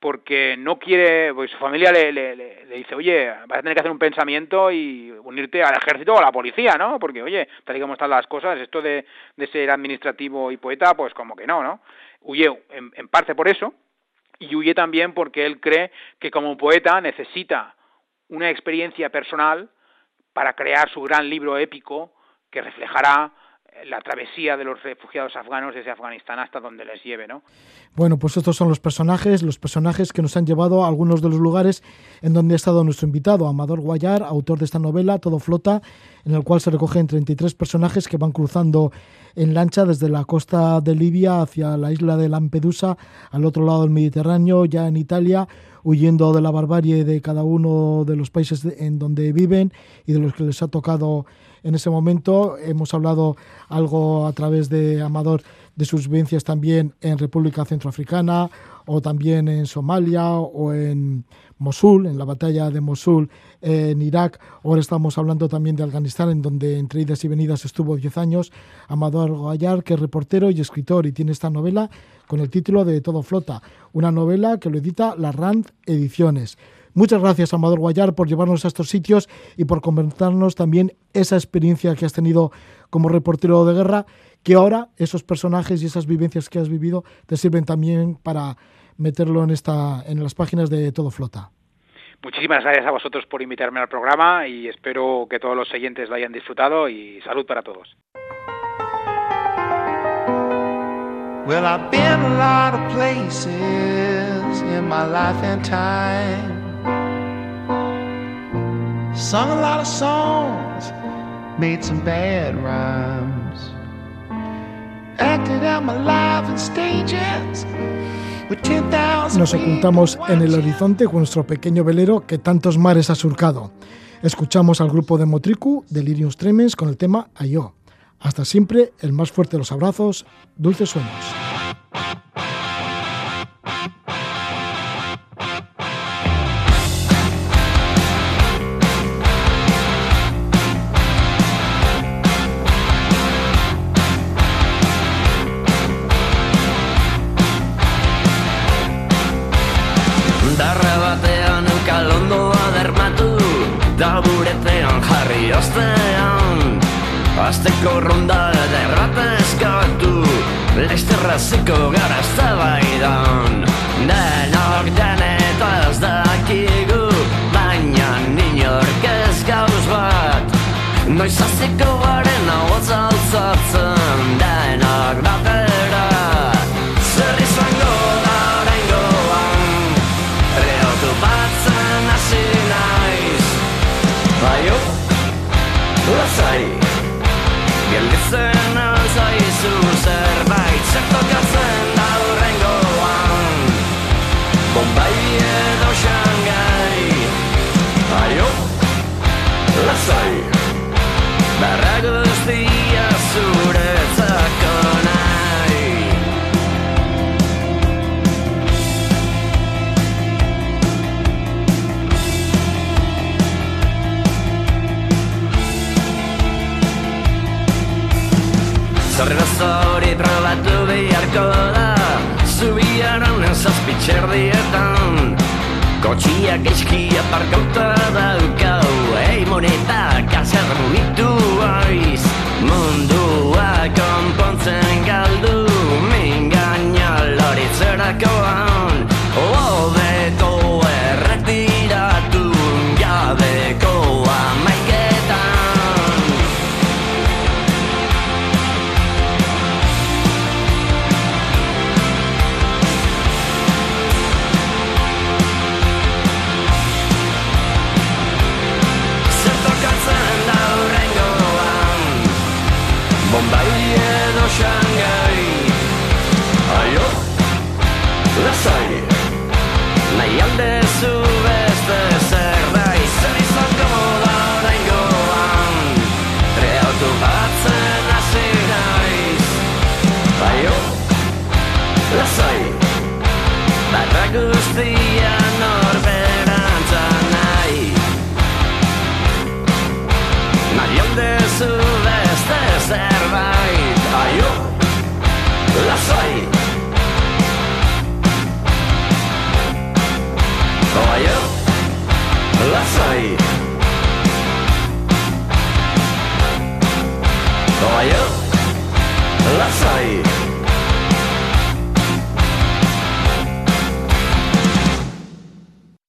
porque no quiere, pues su familia le, le, le, dice, oye, vas a tener que hacer un pensamiento y unirte al ejército o a la policía, ¿no? Porque, oye, tal y como están las cosas, esto de, de ser administrativo y poeta, pues como que no, ¿no? Huye en, en parte por eso y huye también porque él cree que como poeta necesita una experiencia personal para crear su gran libro épico que reflejará la travesía de los refugiados afganos desde Afganistán hasta donde les lleve, ¿no? Bueno, pues estos son los personajes, los personajes que nos han llevado a algunos de los lugares en donde ha estado nuestro invitado, Amador Guayar, autor de esta novela, Todo Flota, en el cual se recogen 33 personajes que van cruzando en lancha desde la costa de Libia hacia la isla de Lampedusa, al otro lado del Mediterráneo, ya en Italia, huyendo de la barbarie de cada uno de los países en donde viven y de los que les ha tocado en ese momento. Hemos hablado algo a través de Amador de sus vivencias también en República Centroafricana o también en Somalia o en Mosul, en la batalla de Mosul en Irak. Ahora estamos hablando también de Afganistán, en donde entre idas y venidas estuvo 10 años. Amador Goyar, que es reportero y escritor y tiene esta novela con el título de Todo Flota, una novela que lo edita la Rand Ediciones. Muchas gracias, Amador Guayar, por llevarnos a estos sitios y por comentarnos también esa experiencia que has tenido como reportero de guerra, que ahora esos personajes y esas vivencias que has vivido te sirven también para meterlo en, esta, en las páginas de Todo Flota. Muchísimas gracias a vosotros por invitarme al programa y espero que todos los oyentes lo hayan disfrutado y salud para todos. Well, I've been a lot of places in my life and time. Sung a lot of songs, made some bad rhymes. Acted out my life in stages. Nos ocultamos en el horizonte con nuestro pequeño velero que tantos mares ha surcado. Escuchamos al grupo de Motricu, Delirium Tremens, con el tema Ayo. Hasta siempre, el más fuerte de los abrazos, dulces sueños. Zorrera zori probatu beharko da Zubian honen zazpitzer dietan Kotxiak eizkia parkauta daukau Ei moneta kazer mugitu aiz. Mundua konpontzen galdu Mingaina loritzerakoan. Obeto